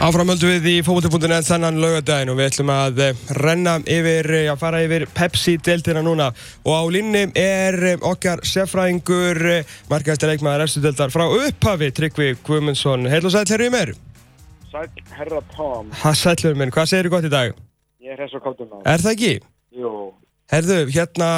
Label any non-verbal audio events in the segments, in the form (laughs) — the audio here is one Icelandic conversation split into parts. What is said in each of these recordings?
Áframöldu við í fókbóti.net þennan laugadaginn og við ætlum að eh, renna yfir, eh, að fara yfir Pepsi-deltina núna og á línni er eh, okkar seffræðingur, markaðistar leikmaður eftirdeldar frá upphafi, Tryggvi Guðmundsson. Heil og sæl, herru í mér? Sæl, herra Tom. Ha, sæl, herru minn, hvað segir þú gott í dag? Ég er hess og káttum á. Er það ekki? Jú. Herðu, hérna,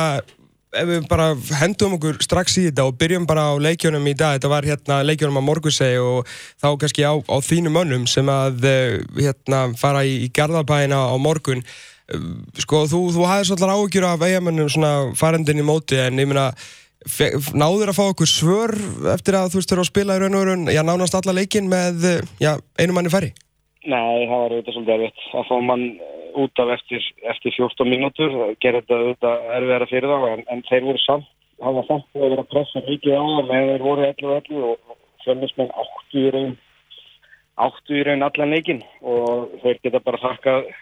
ef við bara hendum okkur strax í þetta og byrjum bara á leikjónum í dag, þetta var hérna leikjónum á morgunsegi og þá kannski á, á þínu mönnum sem að eh, hérna fara í, í Garðabæina á morgun. Eh, sko þú, þú hafði svolítið áhugjur af eigamönnum svona farendin í móti en ég meina náður að fá okkur svör eftir að þú veist þurfa að spila í raun og raun, já nánast alla leikin með já, einu manni færri? Nei, það var auðvitað svolítið erfitt að fá mann út af eftir, eftir 14 mínútur, gerir þetta auðvitað erfiðara fyrir þá, en, en þeir voru samt, það var samt að vera pressa mikið á það með þeir voru 11-11 og fjölnismenn áttu í raun, áttu í raun allan leikin og þeir geta bara þakkað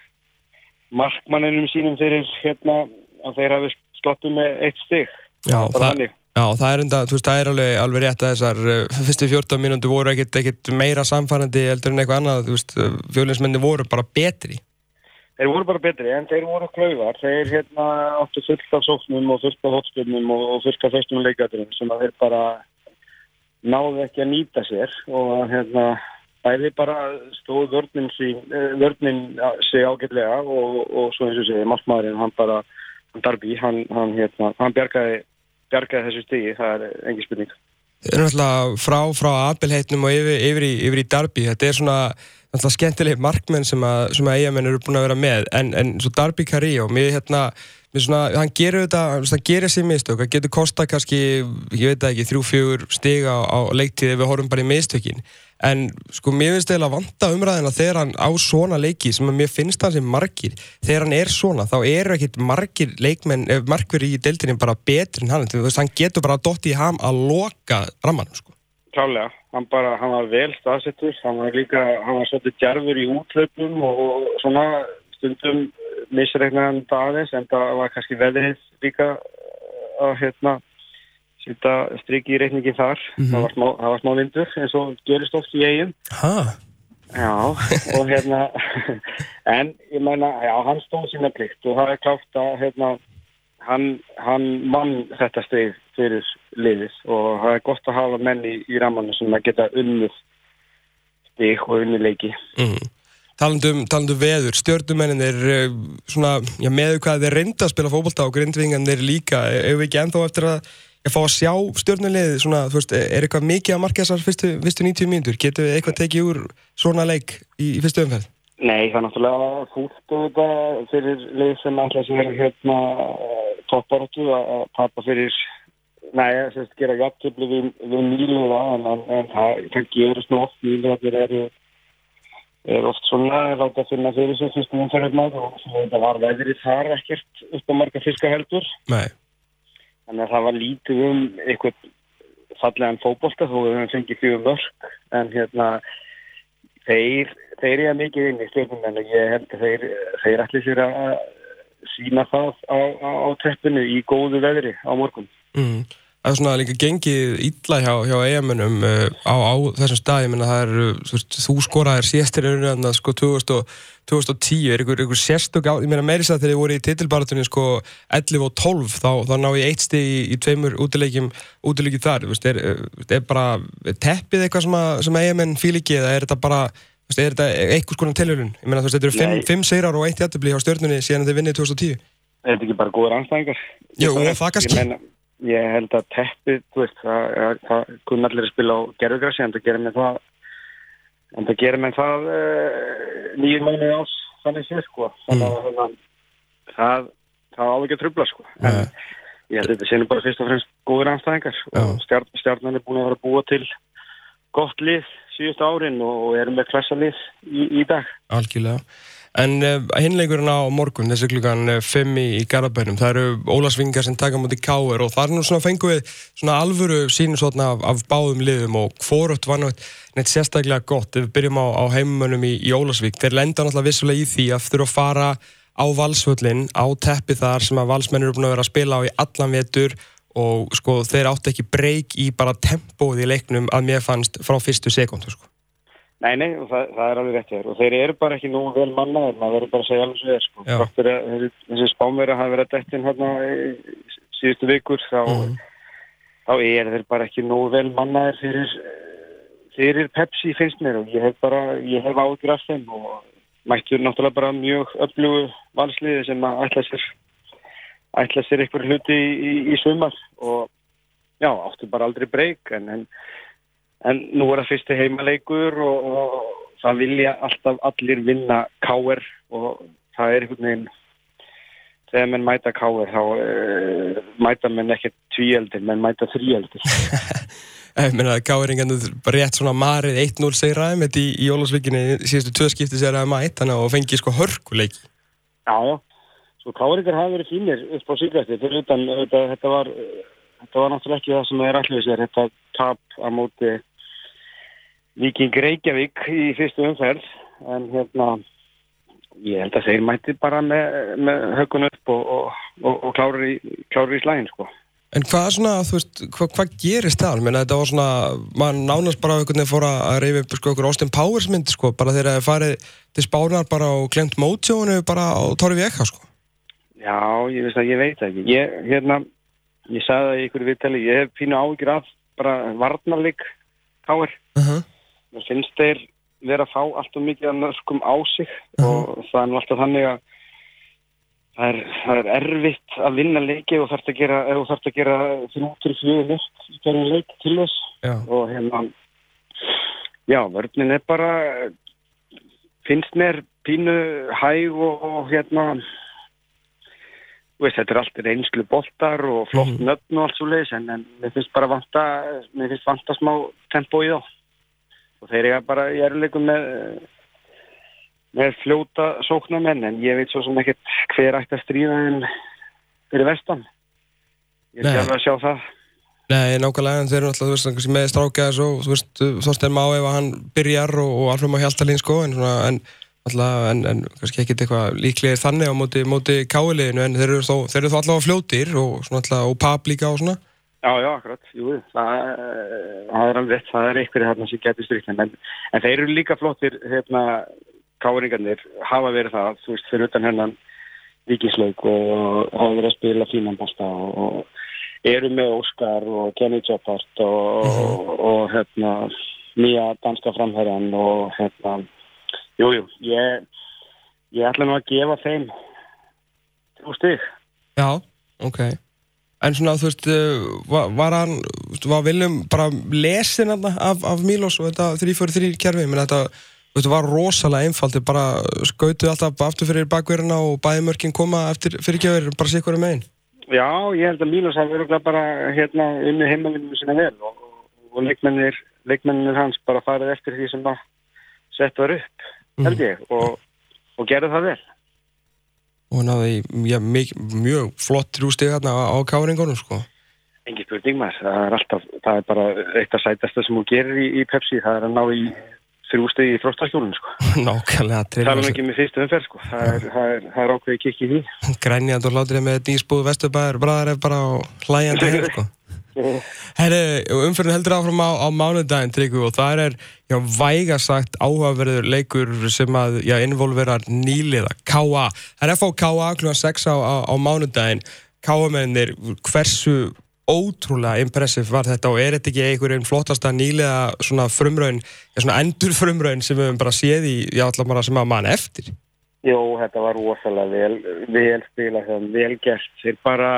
markmanninum sínum fyrir hérna að þeir hafi slottu með eitt stygg. Já, það, Já, það er, enda, veist, það er alveg, alveg rétt að þessar uh, fyrstu 14 mínúti voru ekkert, meira samfærandi heldur en eitthvað annað, uh, fjölinsmenni voru bara betri. Þeir voru bara betri en þeir voru klauðar, þeir hérna áttu fullt af sóknum og fullt af hotspilnum og, og fullt af fyrstum leikaturinn sem þeir bara náðu ekki að nýta sér og hérna bæði bara stóð vörninn eh, sig ágætlega og, og svo eins og segi, markmaðurinn hann bara, hann Darby, hann, hann, hérna, hann bjargaði bjargaði þessu stigi, það er engi spurning. Frá, frá aðbilheitnum og yfir, yfir, í, yfir í Darby, þetta er svona skemmtileg markmenn sem að, að eigamenn eru búin að vera með, en, en svo Darby Carrillo, mér hérna, mér svona, hann gerur þetta, hann gerir sér mistök, hann getur kosta kannski, ég veit ekki, þrjú, fjögur stiga á, á leiktíði við horfum bara í mistökinn en sko mér finnst eða vanta umræðina þegar hann á svona leiki sem að mér finnst hann sem margir. Þegar hann er svona þá eru ekkit margir leikmenn, eh, margir í deltinni bara betri en hann, þú veist hann getur bara dótt í ham að loka ramanum sko. Klálega, hann bara, hann var vel staðsettur, hann var líka hann var svolítið djarfur í útlöpum og svona stundum misreiknaðan dagins en það var kannski veðrið líka að hérna sýta striki í reikningi þar. Mm -hmm. það, var smá, það var smá vindur eins og gerist oft í eigin já og hérna (laughs) en ég meina, já hann stóð sína plikt og það er klátt að hérna hann, hann mann þetta steg fyrir liðis og það er gott að hafa menni í, í ramannu sem að geta unnið steg og unnileiki mm. Talandum, talandum veður, stjórnumennin er eh, svona, já meðu hvað þeir reynda að spila fókbalta og grindvingan þeir líka, hefur við ekki ennþá eftir að að fá að sjá stjórnulegði svona, þú veist, er eitthvað mikið að marka þessar fyrstu, fyrstu 90 mínútur? Getur við eitthvað tekið úr svona leik í, í fyrstu umfæð? Nei, það er náttúrulega fúlt auðvitað fyrir leið sem alltaf sem er hérna topparóttu að tapa fyrir ég sést gera jafntöfli við, við nýluða en, en, en það, gerist nú oft nýluðar eru er oft svona láta að finna fyrir sig fyrstum umfærðum og það var veðrið þar ekkert upp á marga fiskaheldur Nei Þannig að það var lítið um eitthvað fallegan fókbólta þó við höfum fengið fjögur mörg en hérna þeir, þeir er mikið inn í stjórnum en ég held að þeir, þeir ætli sér að sína það á, á, á treppinu í góðu veðri á morgun. Mm að svona líka gengið ítla hjá, hjá eigamennum uh, á, á þessum stað ég menna það er, þú, veist, þú skoraðir sérstir öðruna sko 2000 og, 2010 er ykkur, ykkur sérstök á, ég menna meirins að þegar þið voru í titilbaratunni sko 11 og 12 þá, þá ná ég eitt stið í, í tveimur útilegjum útilegjum þar, þú veist, er, er bara teppið eitthvað sem, sem eigamenn fíl ekki eða er þetta bara, þú veist, er þetta eitthvað skoðan tilhörun, ég menna þú veist, þetta eru 5, 5 seirar og 1 jættubli á stjórnunni síðan þið vinnið 2010 Er þetta ekki bara góður anstæðingar? Jú, það kannski ég held að teppið, þú veist, það, það kunn allir að spila á gerðugrassi en það gerir með það en það gerir með það eh, nýjum mánu ás þannig séð sko. Þannig að mm. það það á ekki að trubla sko. En mm. ég held að þetta séum bara fyrst og fremst góður anstæðingar og stjárn, stjárnan er búin að vera búa til gott lið síðust árin og erum með klassalið í, í dag. Algjörlega En uh, hinleikurinn á morgun, þessi klukkan 5 uh, í Garabænum, það eru Ólarsvingar sem taka mútið káer og það er nú svona fenguð svona alvöru sínu svona af, af báðum liðum og hvort var náttúrulega sérstaklega gott ef við byrjum á, á heimumönum í, í Ólarsvík. Þeir lenda náttúrulega vissulega í því þurfa að fara á valsvöllin, á teppi þar sem að valsmennir eru búin að vera að spila á í allan vetur og sko þeir átti ekki breyk í bara tempóð í leiknum að mér fannst frá fyrstu sekundu sko. Nei, nei, það, það er alveg rétt hér og þeir eru bara ekki nú vel mannaður, maður verður bara að segja alveg svo þér sko. Þáttur að þessi, spámverða hafi verið að dettin hérna síðustu vikur þá, Mhm. þá er þeir bara ekki nú vel mannaður fyrir, fyrir Pepsi finnst mér og ég hef bara, ég hef ágjur af þeim og mættur náttúrulega bara mjög öflugu valsliði sem að ætla sér ætla sér eitthvað hluti í, í, í sumar og já, áttu bara aldrei breyk en, en En nú er það fyrsti heimaleikur og, og það vilja alltaf allir vinna káer og það er einhvern veginn þegar menn mæta káer þá uh, mæta menn ekki tvíeldir, menn mæta þríeldir. (laughs) Ég meina að gáringarnir bara rétt svona marið 1-0 segir aðeins í, í Jólasvíkinni síðustu tvö skipti segir aðeins mætt þannig að fengi sko hörkuleiki. Já. Svo káeringar hafa verið fínir upp á síðvætti fyrir utan þetta, þetta var þetta var náttúrulega ekki það sem er allir sér þetta tap á móti Viking Reykjavík í fyrstu umferð en hérna ég held að þeir mæti bara með, með högun upp og, og, og, og klárir í, klárir í slægin sko. En hvað svona, veist, hvað, hvað gerist það? Menna, þetta var svona, maður nánast bara einhvern veginn fór að reyfi upp sko, okkur Austin Powers mynd, sko, bara þegar það farið til spánar bara og glemt mótsjónu bara á Torfi Ekka, sko. Já, ég veist að ég veit ekki. Ég, hérna, ég sagði það í ykkur viðtali, ég hef pínu ágjur af bara varnarleik káir. Uh -huh. Mér finnst þeir vera að fá alltaf mikið að nörgum á sig og það er nú alltaf þannig að það er, það er erfitt að vinna leiki og þarf að gera, gera þrjútur fjögur nött í hverju leik til þess Já. og hérna já, vörnin er bara finnst mér pínu hæg og, og hérna veist, þetta er allt reynslu boltar og flott Mhm. nöfn og allt svo leiðis en, en mér finnst bara vanta mér finnst vanta smá tempo í þá og þeir eru bara í eruleikum með með fljóta sóknarmenn en ég veit svo sem ekkert hver ætti að stríða en fyrir vestan. Ég er alveg að sjá það. Nei, nákvæmlega, en þeir eru alltaf, þú veist, með strákjaðis og, þú veist, Þorstein Má ef hann byrjar og, og Alfred Má Hjaltalín, sko, en svona, en alltaf, en, en kannski ekkit eitthvað líklegir þannig á móti, móti káliðinu, en þeir eru þó, þeir eru þó alltaf fljótir og svona alltaf, og pap líka og svona. Já, já, akkurat, jú, það, eh, það er alveg rétt, það er einhverju þarna sem getur strykt en, en þeir eru líka flottir hérna, káringarnir hafa verið það, þú veist, fyrir utan hennan vikislaug og hafa verið að spila fínan basta og, og eru með Óskar og Kenny Joppart og, og, og hérna nýja danska framherjan og hérna, jú, jú, ég, ég ætla nú að gefa þeim þrjú stig. Já, ok. En svona, þú veist, uh, var, var hann, var Viljum bara lesin af, af Mílos og þetta 3-4-3 kerfi, menn þetta, veist, var rosalega einfalt, þið bara skautu alltaf aftur fyrir bakverðina og bæði mörkin koma eftir fyrirgjöfur, bara sikkur um einn. Já, ég held að Mílos hafi verið bara hérna unni heimavinnum sinna vel og, og leikmennir, leikmennir hans bara farið eftir því sem það sett var upp, held ég, og, og gerði það vel. Og náði ja, mjög, mjög flott þrjústig hérna á, á káringunum, sko. Engi spurning maður, það er alltaf, það er bara eitt af sætasta sem hún gerir í, í Pepsi, það er að ná í þrjústegi í fróstaskjólun, sko. (laughs) Nákvæmlega, Það er ekki með fyrstu umferð, sko. Það er, það er, það er ákveðið kikk í því. grænjand og hlátrið með nýsbúð vesturbæður, bræðar er bara hlæjandi heim, (laughs) sko. Herri, umfyrir heldur áfram á, á mánudaginn, Tryggvi, og það er, já, væga sagt áhugaverður leikur sem að, já, involverar nýliða, K.A. Það er FH K.A. kl. 6 á, á, á mánudaginn. K.A.mennir, hversu ótrúlega impressiv var þetta og er þetta ekki einhverjum flottasta nýliða svona frumraun, já, svona endur frumraun sem við höfum bara séð í, já, allar bara sem að mann eftir? Jó, þetta var rosalega vel, vel spila, vel gert. Þeir bara,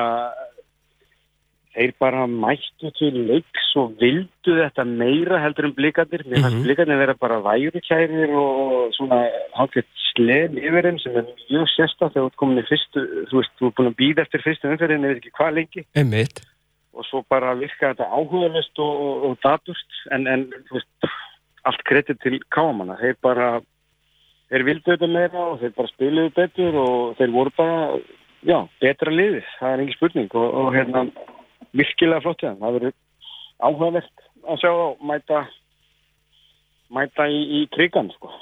þeir bara mættu til leiks og vildu þetta meira heldur en blikarnir. Mér fannst Mhm. blikarnir vera bara værukærir og svona hálfgett sleð yfir þeim sem er mjög sérstætt þegar þú ert komin í fyrstu, þú veist, þú ert búin að býða eftir fyrstu umferðin, ég veit ekki hvað lengi Einmitt. og svo bara virka þetta áhugaðlist og, og, og datust en, en veist, allt kredit til kámanna, þeir bara þeir vildu þetta meira og þeir bara spiluðu betur og þeir voru bara já, betra liðið, það er engin spurning og, og hérna, virkilega flott það verður áhugavert að sjá þá mæta mæta í, í krigan sko.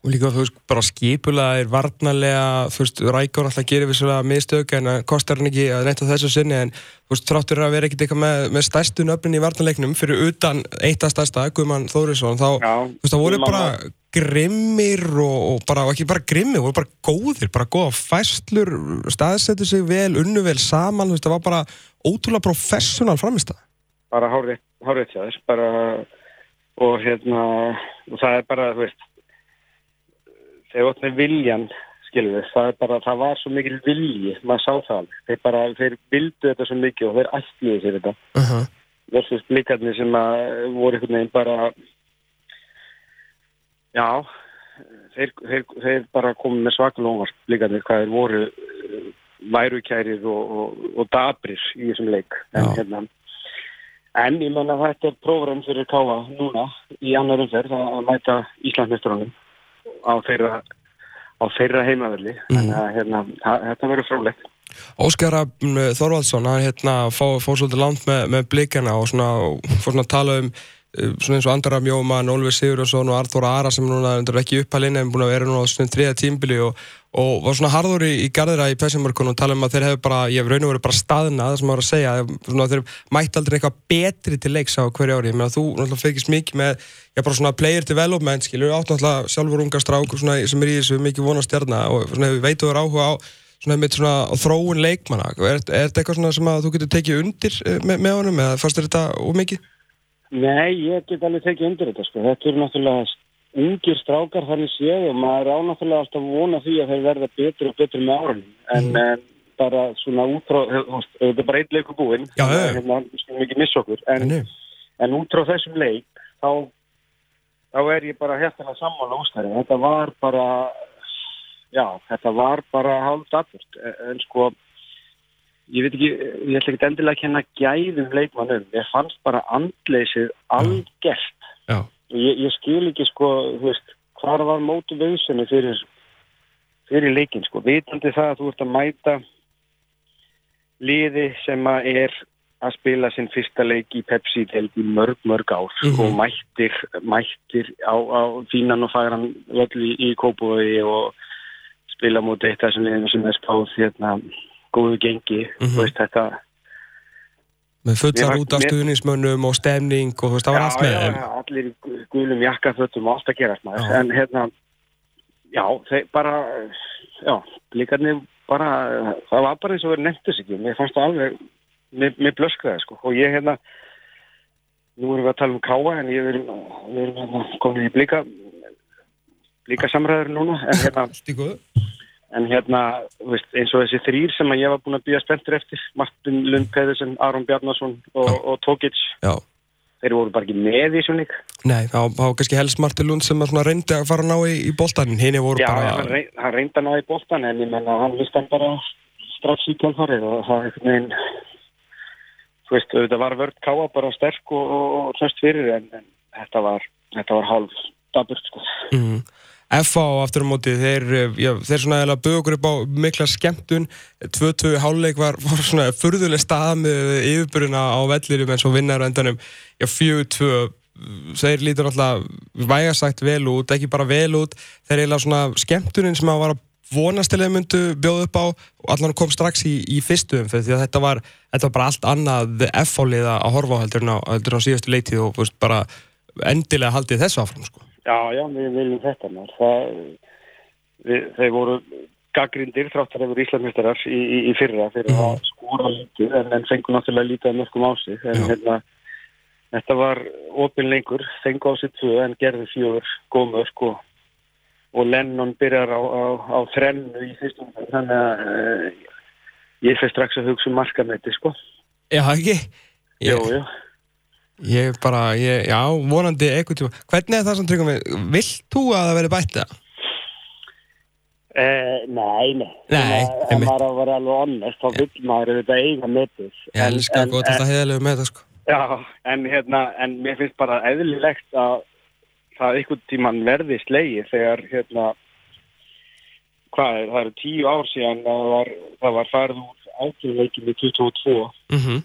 Og líka, þú veist, bara skipulega er varnarlega, þú veist, Rækjón alltaf gerir vissulega miðstöku en það kostar hann ekki að reynda þessu sinni en þú veist, þráttur að vera ekkert eitthvað með, með stærstu nöfnin í varnarleiknum fyrir utan eitt að stærsta, Guðmann Þórisson, þá, Já, þú veist, það voru bara grimmir og, og bara, og ekki bara grimmir, voru bara góðir, bara góða fæslur, staðsettu sig vel, unnu vel saman, þú veist, það var bara ótrúlega professional framist það. bara hárið, hárið þess bara og hérna og það er bara, þú veist þegar átt með viljan skilur við, það er bara, það var svo mikil vilji, maður sá það þeir bara, þeir vildu þetta svo mikið og þeir ætliðu sér þetta Uh -huh. versus blikarnir sem að voru einhvern veginn bara já þeir, þeir, þeir bara komið með svaklega óvart blikarnir hvað þeir voru værukærir og, og, og dabrir í þessum leik. En, hérna, en ég menna að þetta er prófram fyrir Káa núna í annar umferð að mæta Íslandsmestrunum á þeirra á þeirra heimavelli. Þannig að hérna, þetta verður frólægt Óskar Þorvaldsson, hann hérna fór, svolítið langt með, með blikana og svona, fór svona að tala um svona eins og Andra Mjóman, Ólfi Sigurðarsson og Arþór Ara sem núna er ekki uppalinn en búin að vera núna á svona þriða tímbili og, og var svona harður í, í garðira í pessimörkun og tala um að þeir hefur bara, ég hef raun og verið bara staðna það sem maður að segja, svona, þeir mætti aldrei eitthvað betri til leiks á hverju ári ég meina þú náttúrulega fekist mikið með já bara svona player development, skilur, átt náttúrulega sjálfur unga strák svona, sem er í þessu mikið vonastjarna og svona hefur veitu verið áhuga á svona með svona þróun leikmanna er, er þetta eitthvað sem að þú getur tekið undir eh, með, með honum eða fannst þetta ómikið? Nei, ég get alveg tekið undir þetta sko. Þetta eru náttúrulega ungir strákar þannig séð og maður er ánáttúrulega alltaf að vona því að þeir verða betri og betri með árunum. En, en bara svona út frá, þú veist, þetta er bara eitt leikur búinn. Já, þannig að. Hérna, skulum ekki missa okkur. En, en út frá þessum leik, þá, þá er ég bara hérna sammála ústæri. Þetta var bara, já, þetta var bara hálf dapurt. En sko, ég veit ekki, ég ætla ekki endilega að kenna gæðum leikmannum. Ég fannst bara andleysið algjert. Já, Ég, ég skil ekki sko, veist, hvar var mótu vöðsynni fyrir, fyrir leikin sko. Vitandi það að þú ert að mæta liði sem að er að spila sinn fyrsta leik í Pepsi delt í mörg, mörg ár Mhm. og mættir, mættir á, á fínan og fagran í, í Kópavogi og spila mútið eitt af þessum liðum sem er spáð hérna góðu gengi, Mhm. þú veist þetta með fullar út af stuðnismönnum og stemning og þú veist, það var allt með já, já, allir gulum jakkafötum og allt að. Já. En hérna, já, þeir bara, já, líkarnir bara, það var bara eins og verið nefntus ekki. Mér fannst það alveg, mér, mér blöskraði, sko. Og ég hérna, nú erum við að tala um káa, en ég erum, við erum hérna komin í blika, blika samræður núna, en hérna, en hérna, veist, eins og þessi þrýr sem ég var búin að býja spenntur eftir, Martin Lund Pedersen, Aron Bjarnason og, og Tókic, Já, þeir voru bara ekki með í svona nei, þá þá var kannski helst Martin Lund sem reyndi að fara að ná í, í boltan hinn voru Já, bara hann, rey, hann reyndi að ná í boltan en ég menna hann vist hann bara strax í kjálfarið og það er einhvern veginn þú veist, þetta var vörd káa bara sterk og, og, og hlust fyrir en, en þetta var, var hálf daburt sko. mm. FA á aftur á móti þeir, eh, já, þeir svona eða okkur upp á mikla skemmtun. 2-2 háluleik var, (laughs) var svona furðuleg stað með yfirburina á vellirum en svo vinnar endanum. Já 4-2 þeir lítur alltaf vægasagt vel út, ekki bara vel út. Þeir eiginlega svona skemmtunin sem að var að vonast til að þeir myndu bjóða upp á og allan kom strax í, í fyrstu umferð því að þetta var, þetta var bara allt annað F-áliða að horfa á heldur en á, á síðastu leitið og veist, bara endilega haldið þessu áfram sko. Já, já, við viljum þetta maður. Það, við, þeir voru gaggrindir þráttar yfir Íslandmjöstarar í, í, í fyrra fyrir Mhm. að skora lítið en, en fengur náttúrulega lítið að mörgum á sig en hérna þetta var opin lengur, fengu á sig tvö en gerði fjögur góð mörg og, og Lennon byrjar á, á, á þrennu í fyrstum þannig að uh, ég fyrir strax að hugsa um markamæti sko. Já, ekki? Jú, jú. Ég bara, ég, já, vonandi eitthvað tíma. Hvernig er það sem tryggum við? Vilt þú að það veri bætt það? Eh, nei, nei. Nei, En einmitt. maður á að vera alveg honest, þá vill maður þetta eiga metið. Ég elska gott alltaf heiðalegu með það, sko. Já, en hérna, en mér finnst bara eðlilegt að það einhvern tíman verði slegi þegar hérna, hvað er, það eru tíu ár síðan að það var, það var farið úr ákveðleikin í 22 Mm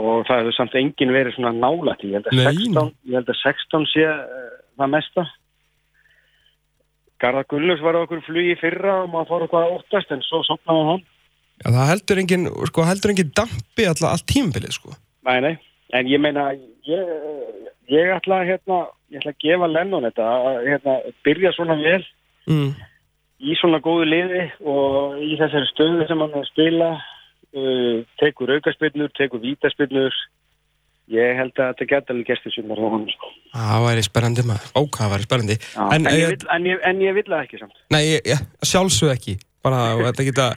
og það hefur samt enginn verið svona nálægt ég held að Nei. 16, ég held að 16 sé uh, það mesta Garðar Gullus var okkur flugi fyrra og maður fór eitthvað óttast en svo sopnaði hann. Já, það heldur engin, sko, heldur engin dampi alltaf allt tímabilið, sko. Nei, nei, en ég meina, ég, ég ætla að, hérna, ég ætla að gefa Lennon þetta, að, hérna, byrja svona vel Mm. í svona góðu liði og í þessari stöðu sem hann er að spila, uh, tekur aukaspinnur, tekur vítaspinnur, ég held að þetta geta alveg honum, sko. Það væri spennandi maður. Ó, hvað væri spennandi. En, en, ég, en ég vill það ekki samt. Nei, ég, ég, sjálfsög ekki. Bara, þetta geta,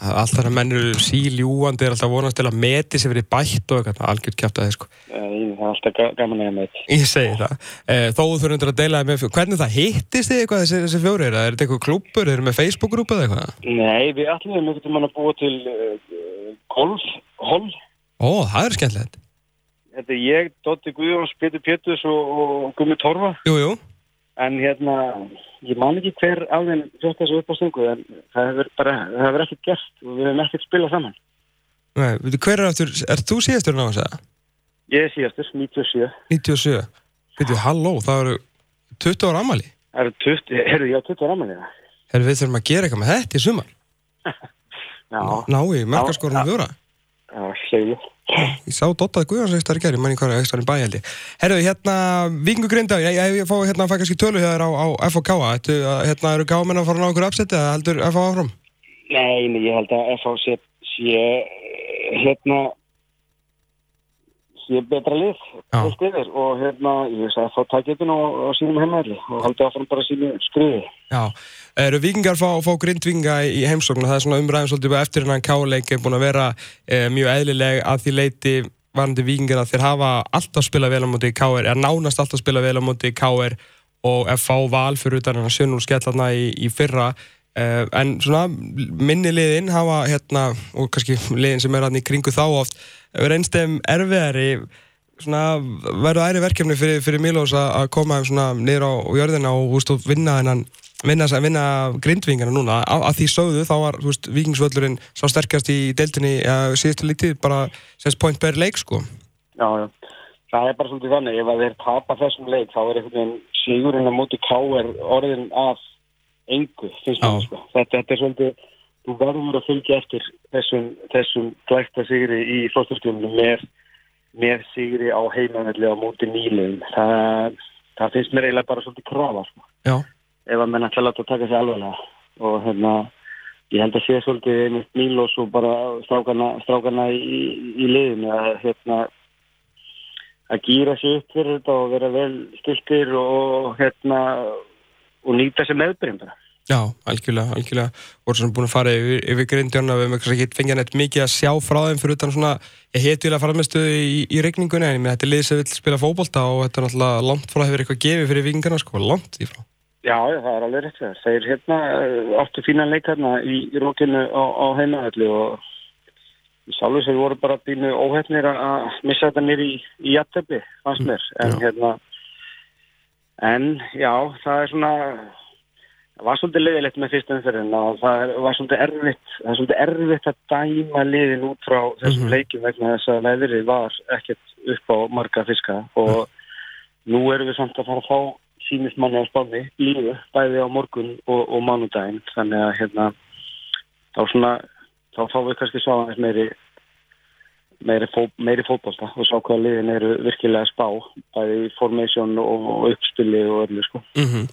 allt þar að menn eru síljúandi, er alltaf vonast til að meti sem verið bætt og eitthvað, algjört kjátt að þið, sko. Eh, Það er alltaf ga- gaman að ég þetta. Ég segi það. Eh, Þó þú þurfum að deila með, hvernig það hittist þið eitthvað þessi, þessi fjóri? Er þetta eitthvað klúppur, er þetta með Facebook-grúpa eða eitthvað? Nei, við ætlum einhvern veginn að búa til uh, golf, hol. Ó, það er skemmtilegt. Þetta er ég, Dotti Guðjóns, Pétur Péturs og, og Gummi Torfa. Jú, jú. En hérna, ég man ekki hver af þeim fjöld þessu upp á stungu, en það hefur bara, það hefur ekkert gert og við hefum ekkert spilað saman. Nei, veitu, hver er aftur, er þú síðastur ná að segja? Ég er síðastur, 97. 97. Veitu, halló, það eru 20 ára amali. Það eru 20, heyrðu, ég á 20 ára manni það. Herru, við þurfum að gera eitthvað með þetta í sumar. (laughs) Já, Ná í merkaskorunum Já, fjóra. Ég sá Dottað Guðjóns ekstar í gerði, manni hvað er ekstar í bæjaldi. Herru, hérna, Víkingu Grinda, ég, ég, ég fá hérna að fæ kannski tölu hér á, á FOK. Þetta, hérna, eru gáminn að fara á okkur uppsetti eða heldur FO áfram? Nei, nei, ég held að FH sé, sé hérna sé betra lið heilt yfir. Og hérna ég veist að takja þetta nú á, sínum heimaðli og haldi áfram bara sínu skriði. Já, eru vikingar fá, fá grindvinga í heimsókn? Og það er svona umræðum svolítið eftir hennan káleik er búin að vera e, mjög eðlileg að því leiti varandi vikingar að þeir hafa alltaf spilað vel á móti í KR, er nánast alltaf spilað vel á móti í KR og FH val fyrir utan hennar 7-0 skellarna í, í fyrra. E, en svona minni liðin hafa hérna og kannski liðin sem er hann í kringu þá oft reynst þeim erfiðari svona verður æri verkefni fyrir, fyrir Milós að að koma niður á jörðina og, og vinna hennan vinna, vinna grindvingana núna að, að því sögðu þá var veist, vikingsvöllurinn sá sterkast í deildinni uh, síðustu lítið bara sérst point per leik sko Já, já, það er bara svolítið þannig ef að þeir tapa þessum leik þá er einhvern veginn sigurinn á móti K.R. orðin af engu, finnst mér sko. þetta, þetta er svolítið þú verður að fylgja eftir þessum, þessum glæsta sigri í flótturskjumlu með, með sigri á heimavelli á móti nýlum það, það finnst mér eiginlega bara svolítið krafa sko. Ef að menn ætla að taka sig alveglega og hérna ég held að sé svolítið einmitt Mílos og bara strákana, strákana í, í liðinu að hérna að gýra sig upp fyrir þetta og vera vel stiltir og hérna og nýta sér meðbyrjum bara. Já, algjörlega, algjörlega voru svona búin að fara yfir, yfir grindjörna við hefum ekki fengið neitt mikið að sjá frá þeim fyrir utan svona, ég hetjulega frammestuði í, í regningunni en ég með þetta er lið sem vil spila fótbolta og þetta er náttúrulega langt frá hefur eitthvað gefið fyrir vikingarna sko, langt í frá Já, það er alveg rétt þegar. Þeir hérna eh, áttu fína leikarna í, í rókinu á, á heimaðalli og í sjálfu sér voru bara bínu óhefnir að- að missa þetta nýr í, í jættefli, fannst mér. En hérna, en já, það er svona, það var svolítið leiðilegt með fyrst umferðin og það var svolítið erfitt, það er svolítið erfitt að dæma liðin út frá þessum Mhm. leikjum vegna þess að veðrið var ekkert upp á marga fiska. Og nú erum við samt að fara að fá sínist manni á spáni lífu, bæði á morgun og, og mánudaginn, þannig að hérna þá svona, þá fáum við kannski sá aðeins meiri meiri, fó, meiri fótbolta og sjá hvaða liðin eru virkilega spá bæði í formation og, uppspili og öllu sko. Mm -hmm.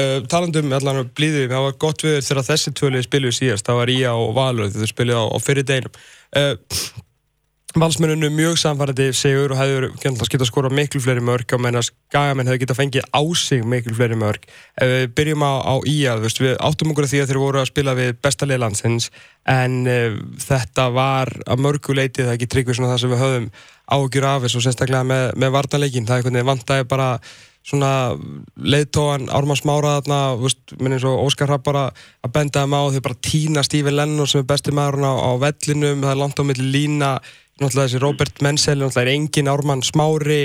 uh, talandum allan um blíðu, það var gott við þegar þessi tvölið spiluðu síðast, það var Ía og Valur þegar þau spiluðu á, á fyrir deginum uh, Valsmenninu mjög samfærandi sigur og hefur getað skora miklu fleiri mörg á menn að skagamenn hefur getað fengið á sig miklu fleiri mörg við byrjum á, á Ía, veist, við áttum okkur að því að þeir voru að spila við besta leið landsins en uh, þetta var að mörgu leiti það ekki tryggvi svona það sem við höfum ágjur af þessu og sérstaklega með, með vartanleikin, það er einhvern veginn vantæði bara svona leiðtóan Ármann Smára þarna, veist, minn eins og Óskar Rapp bara að benda þeim á, þau bara týna Stífi Lennon sem er besti maðurinn á, á vellinum, það er langt á milli lína, náttúrulega þessi Robert Menzel, náttúrulega er engin Ármann Smári,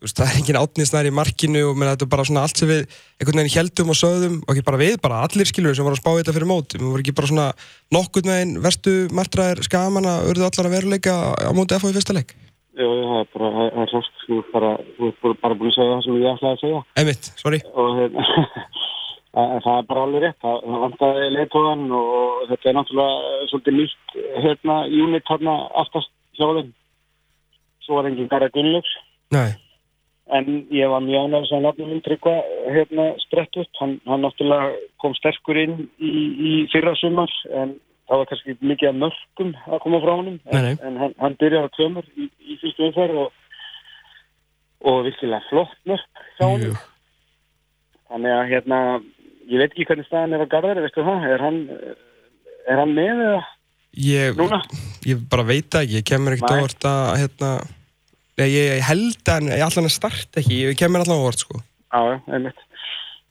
það er engin átnisnær í markinu og menn, þetta er bara svona allt sem við einhvern veginn heldum og sögðum og ekki bara við, bara allir skilur sem voru að spá þetta fyrir mót, við voru ekki bara svona nokkurn veginn verstu martraðir skaman að urðu allar að veruleika á móti FH í fyrsta. Jú, jú, það er bara, það er rátt, þú ert bara, bara, búin að segja það sem ég ætlaði að segja Einmitt, sorry. og (laughs) En það er bara alveg rétt, það, það vantaði leittóðan og þetta er náttúrulega svolítið nýtt hérna unit hérna aftast þeim. Svo var enginn Garðar Gunnlaugs, en ég var mjög ánægð sem nafnum minn tryggva hérna sprett upp. Hann, hann náttúrulega kom sterkur inn í, í fyrra sumar, en það var kannski mikið af mörgum að koma frá honum. Nei, nei. En, en hann, hann byrjaði að tvömur í, í fyrstu umferð og, og virkilega flott mörg hjá honum. jú. Þannig að hérna, ég veit ekki hvernig staðan er veistu það? Er hann, er hann með eða Ég, núna? ég bara veit ekki, ég kemur ekkert Nei. óvart að, hérna, ég, ég held að, ég allan að starta ekki, ég kemur allan óvart, sko. Já, einmitt.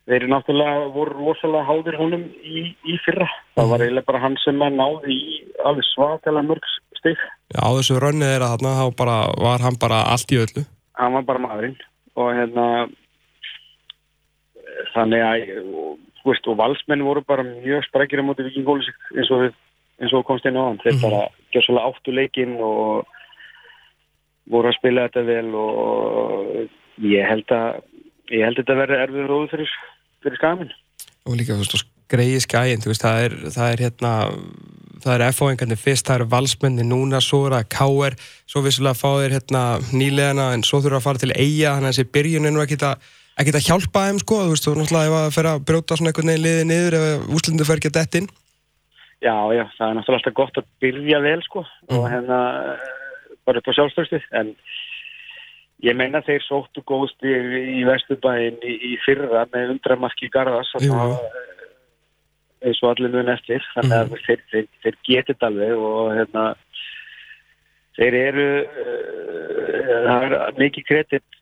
Þeir eru náttúrulega, voru rosalega háðir honum í, í fyrra. Það Mhm. var eiginlega bara hann sem að náði í alveg svakalega mörg stig. Já, á þessu rönnið þeirra þarna, þá bara, var hann bara allt í öllu. Hann var bara maðurinn. Og hérna, þannig að, og, þú veist, og valsmenn voru bara mjög sprækir á móti vikingólusik eins og við, eins og komst inn á hann. Þeir Mhm. bara gjör svolítið áttu leikinn og voru að spila þetta vel og ég held að, ég held að þetta verði erfiður róður fyrir, fyrir skamin. Og líka, þú veist, greiði skæin, þú veist, það er, það er hérna, það er FO-engarnir fyrst, það eru valsmenni núna, svo er það KR, svo vissulega fá þeir hérna nýlegana, en svo þurfa að fara til eiga, þannig að þessi byrjun er nú ekkit að, ekkit að hjálpa þeim, sko, þú veist, þú náttúrulega ef að fer að brjóta svona einhvern veginn liðið niður ef úslindu fer ekki að dett inn. Já, já, það er náttúrulega alltaf gott að byrja vel sko og hérna eh, bara upp á sjálfstöðstu en ég meina þeir sóttu góðst í, í Vesturbæin í, í fyrra með undramarki í Garðas þarna, jú. eh, eins og allir mun eftir þannig að þeir, þeir, þeir getur þetta alveg og hérna þeir eru uh, það er mikið kredit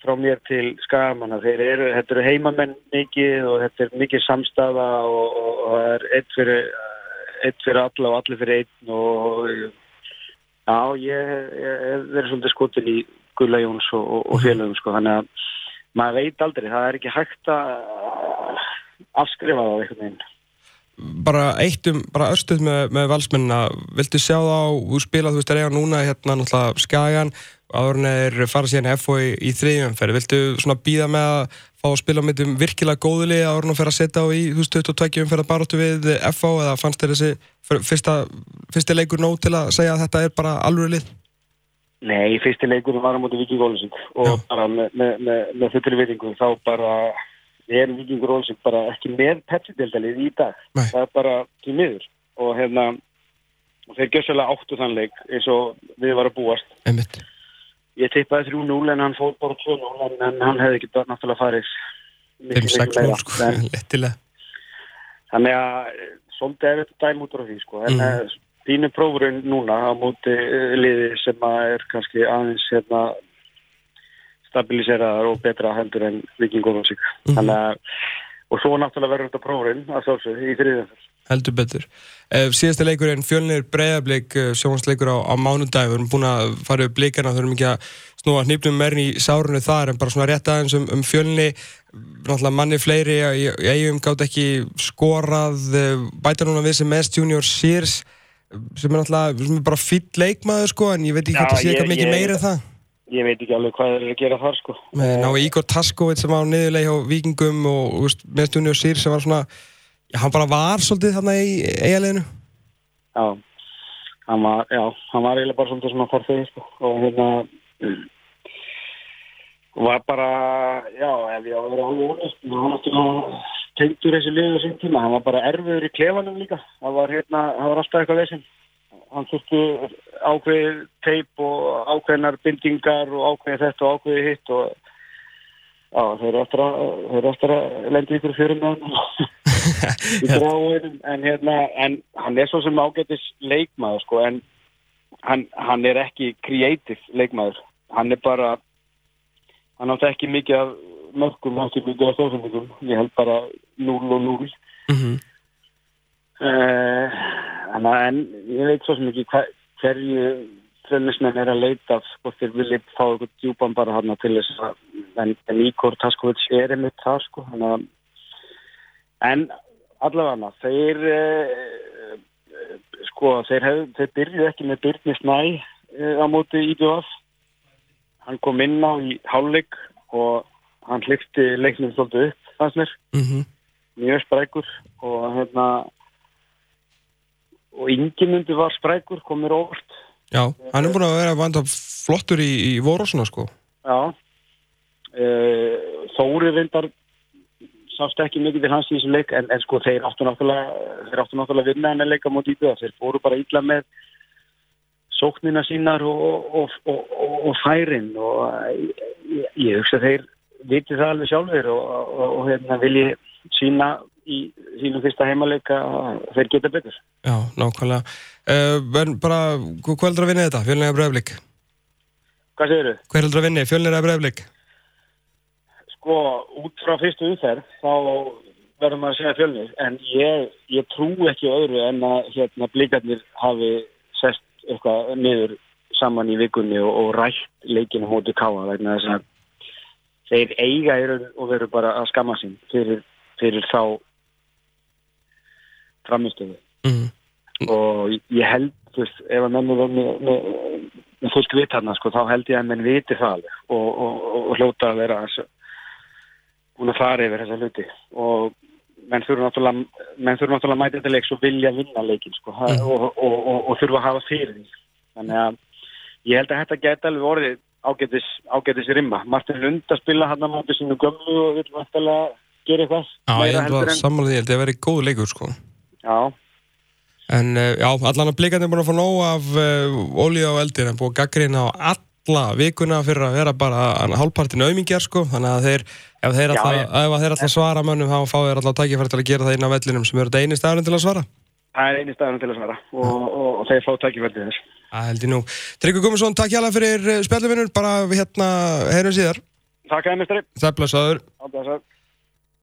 frá mér til skagamanna þeir eru, þetta eru heimamenn mikið og þetta er mikið samstafa og, og, og það er eitt fyrir eitt fyrir alla og allir fyrir einn og já, ég ég hef verið svolítið skotin í Gulla Jóns og, og, og félögum sko, þannig að maður veit aldrei, það er ekki hægt að afskrifa það á einhvern veginn. Bara eitt um, bara örstuð með, með valsmennina, viltu sjá þá úr spila, þú veist, er eiga núna hérna náttúrulega Skagan, áður en þeir fara síðan FO í, í þriðjumferð, viltu svona býða með að fá að spila á myndum virkilega góðuli áður en að fer að setja á í, þú veist, 22 umferð að baróttu við FO eða fannst þér þessi fyr- fyrsta, fyrsti leikur nóg til að segja að þetta er bara alveg lið? Nei, fyrsti leikurinn var á móti Viking Ólusing og Já. bara með, með, með, með fullri vitingu þá bara er Vikingur Ólusing bara ekki með Pepsi-deltalið í dag Nei. það er bara til miður og hérna og þeir gjössalega áttu þann leik eins og við varum að búast Einmitt. Ég tippaði 3-0 en hann fór bara 2-0 en, hann hefði ekki náttúrulega farið miklu, 5-6 miklu meira. sko, (laughs) En-. Þannig að eh, svolítið er þetta dæm út frá því sko. En mm. þínu prófurinn núna á móti eh, liði sem að er kannski aðeins hérna, stabiliseraðar og betra heldur en vikingum og sig. Mhm. Þannig að og svo náttúrulega verður þetta prófurinn að sjálfsögðu í þriðum. Heldur betur. Uh, síðasta leikur en fjölnir breyðablík uh, sjónvarsleikur á, á mánudag við erum búin að fara upp blíkana þurfum ekki að snúa hnýpnum meirinn í sárunu þar en bara svona rétt aðeins um, um fjölni náttúrulega manni fleiri í í eigum gátt ekki skorað bæta núna við sem mest junior Sears sem er náttúrulega sem er bara fýll leikmaður sko en ég veit ekki hvort það sé eitthvað mikið meira það Ég veit ekki alveg hvað þeir eru að gera þar sko. ná Ígor Taskovit sem var á niðurleik hjá Víkingum og mest junior Sears sem var svona hann bara var svolítið þarna í eigaleginu Já, hann var, já, hann var eiginlega bara svolítið svona farþegi sko. Og hérna var bara, já, ef ég á að vera alveg ónest, hann náttúrulega tengdur þessi liðu sín tíma, hann var bara erfiður í klefanum líka, það var hérna, það var alltaf eitthvað vesinn. Hann þurftu ákveðið teip og ákveðinar bindingar og ákveðið þetta og ákveðið hitt og já, þeir eru eftir að, lendi ykkur fyrir með hann en hérna, en hann er svo sem ágætis leikmaður sko, en hann, hann er ekki creative leikmaður, hann er bara hann átti ekki mikið af mörgum, hann átti mikið af stóðsendingum ég held bara 0 og 0 mm -hmm. uh, en ég veit svo sem ekki hva, hverju frömmismenn er að leita sko, þeir vilja fá eitthvað djúpan bara hann til þess að en, en Ígor Taskovits er einmitt það sko, að En allavega þeir uh, sko þeir, hef, þeir byrjuð ekki með Byrni Snæ uh, á móti IBF hann kom inn á í hálfleik og hann hlifti leiknum svolítið upp fannst mér. Mm -hmm. mjög sprækur og hérna og Ingimundur var sprækur, kom mér óvart Já, hann er búin að vera vanda flottur í, í vorosuna sko. Já. Uh, Þóri vindar sást ekki mikið til hans í þessu leik en, en sko þeir áttu náttúrulega að vinna en að leika mútið í það þeir fóru bara illa með sóknina sínar og, og, og, og færin. Og ég, ég hugsa þeir viti það alveg sjálfur og hérna vilji sína í sínum fyrsta heimaleika þeir geta betur. Já, nákvæmlega. Uh, bara, hvað heldur að vinna þetta? Fjölnir eða Breiflik? Hvað segir þau? Hvað heldur að vinna? Fjölnir eða Breiflik? Sko, út frá fyrstu umferð þá verður maður að segja fjölnir en ég, ég trú ekki öðru en að hérna blíkarnir hafi sest eitthvað niður saman í vikunni og, og rætt leikinu hóttu káa vegna þess að þeir eiga og veru bara að skamma sín fyrir, fyrir þá framistöðu mm -hmm. og ég held þú veist, ef að menn er með, fullt vitt hann sko, þá held ég að menn viti það alveg og, og, og hljóta að vera búin að fara yfir þessa hluti. Og menn þurfa náttúrulega menn þurfa náttúrulega að mæta þetta leiks og vilja vinna leikin sko, mm. og, og þurfa að hafa fyrir því. Þannig að ég held að þetta geta alveg orðið ágætis, ágætis rimma. Martin Lund að spila hann á móti sínu gömlu og vil vantilega gera eitthvað Já, ég held að samanlega ég held að það veri góð leikur sko Já En uh, já, allan að blíkandi er búin að fá nóg af uh, ólíu á eldir en búin að gaggrina á alla vikuna fyrir að vera bara hálfpartinu auðmingjar sko, þannig að þeir, ef þeir alltaf, svara mönnum, þá fá þeir alltaf tækifæri til að gera það inn á vellinum sem eru þetta eini staðurinn til að svara. Það er eini staðurinn til að svara og, og, og þeir fá tækifæri til þess. Það held ég nú. Tryggvi Gummarsson, takk hjá það fyrir spjalluvinnur, bara hérna, heyrum síðar. Takk að